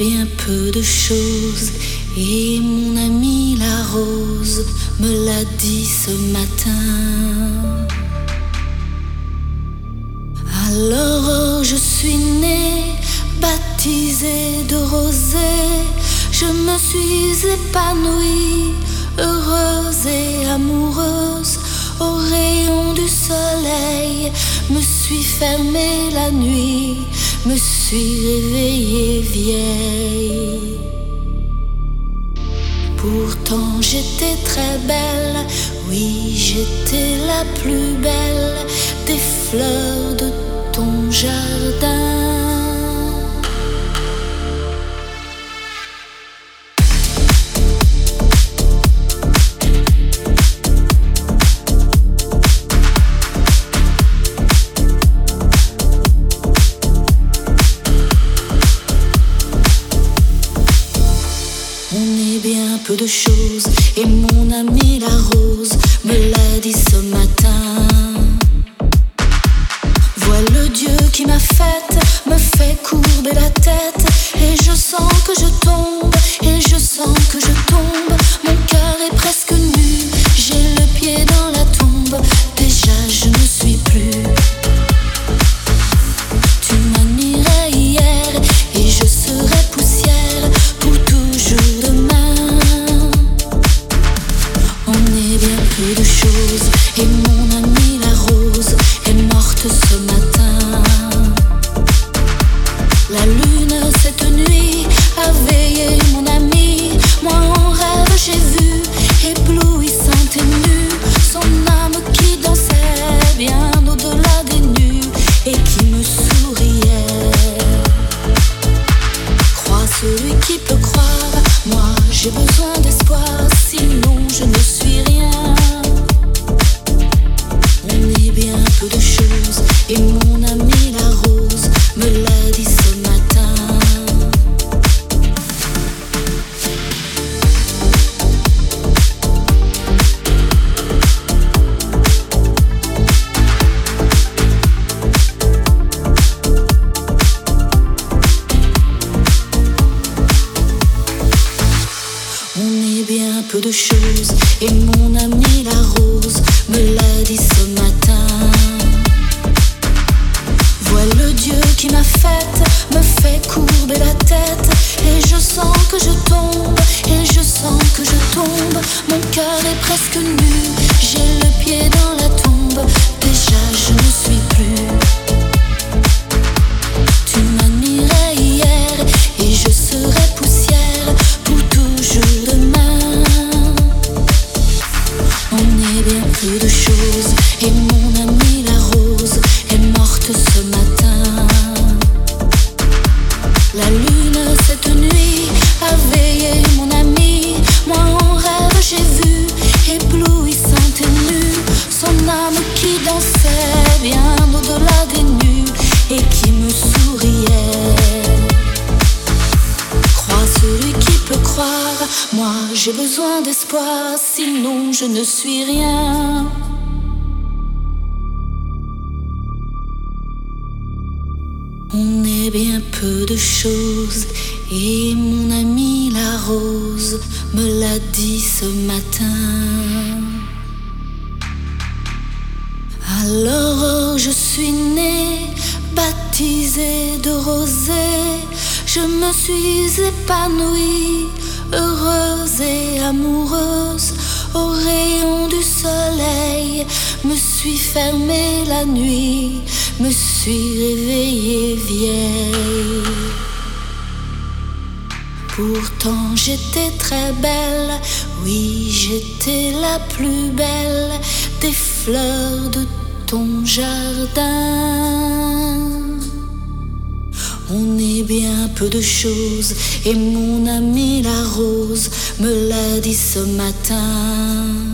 Bien peu de choses et mon ami la rose me l'a dit ce matin. Alors je suis née, baptisée de rosée, je me suis épanouie, heureuse et amoureuse, au rayon du soleil, me suis fermée la nuit, me suis réveillée vieille. Pourtant j'étais très belle, oui j'étais la plus belle des fleurs de ton jardin. Bien peu de choses et mon ami la rose me l'a dit ce matin. Vois le Dieu qui m'a faite, me fait courber la tête et je sens que je tombe et je sens peu de choses. Et mon amie On est bien peu de choses et mon ami la rose me l'a dit ce matin. Vois le Dieu qui m'a faite, me fait courber la tête et je sens que je tombe et je sens que je tombe. Mon cœur est presque nu, Moi j'ai besoin d'espoir, sinon je ne suis rien. On est bien peu de choses et mon ami la rose me l'a dit ce matin. Alors je suis née, baptisée de rosée, je me suis épanouie, heureuse et amoureuse, au rayon du soleil, me suis fermée la nuit, me suis réveillée vieille. Pourtant j'étais très belle, oui j'étais la plus belle des fleurs de ton jardin. Bien peu de choses et mon ami la rose me l'a dit ce matin.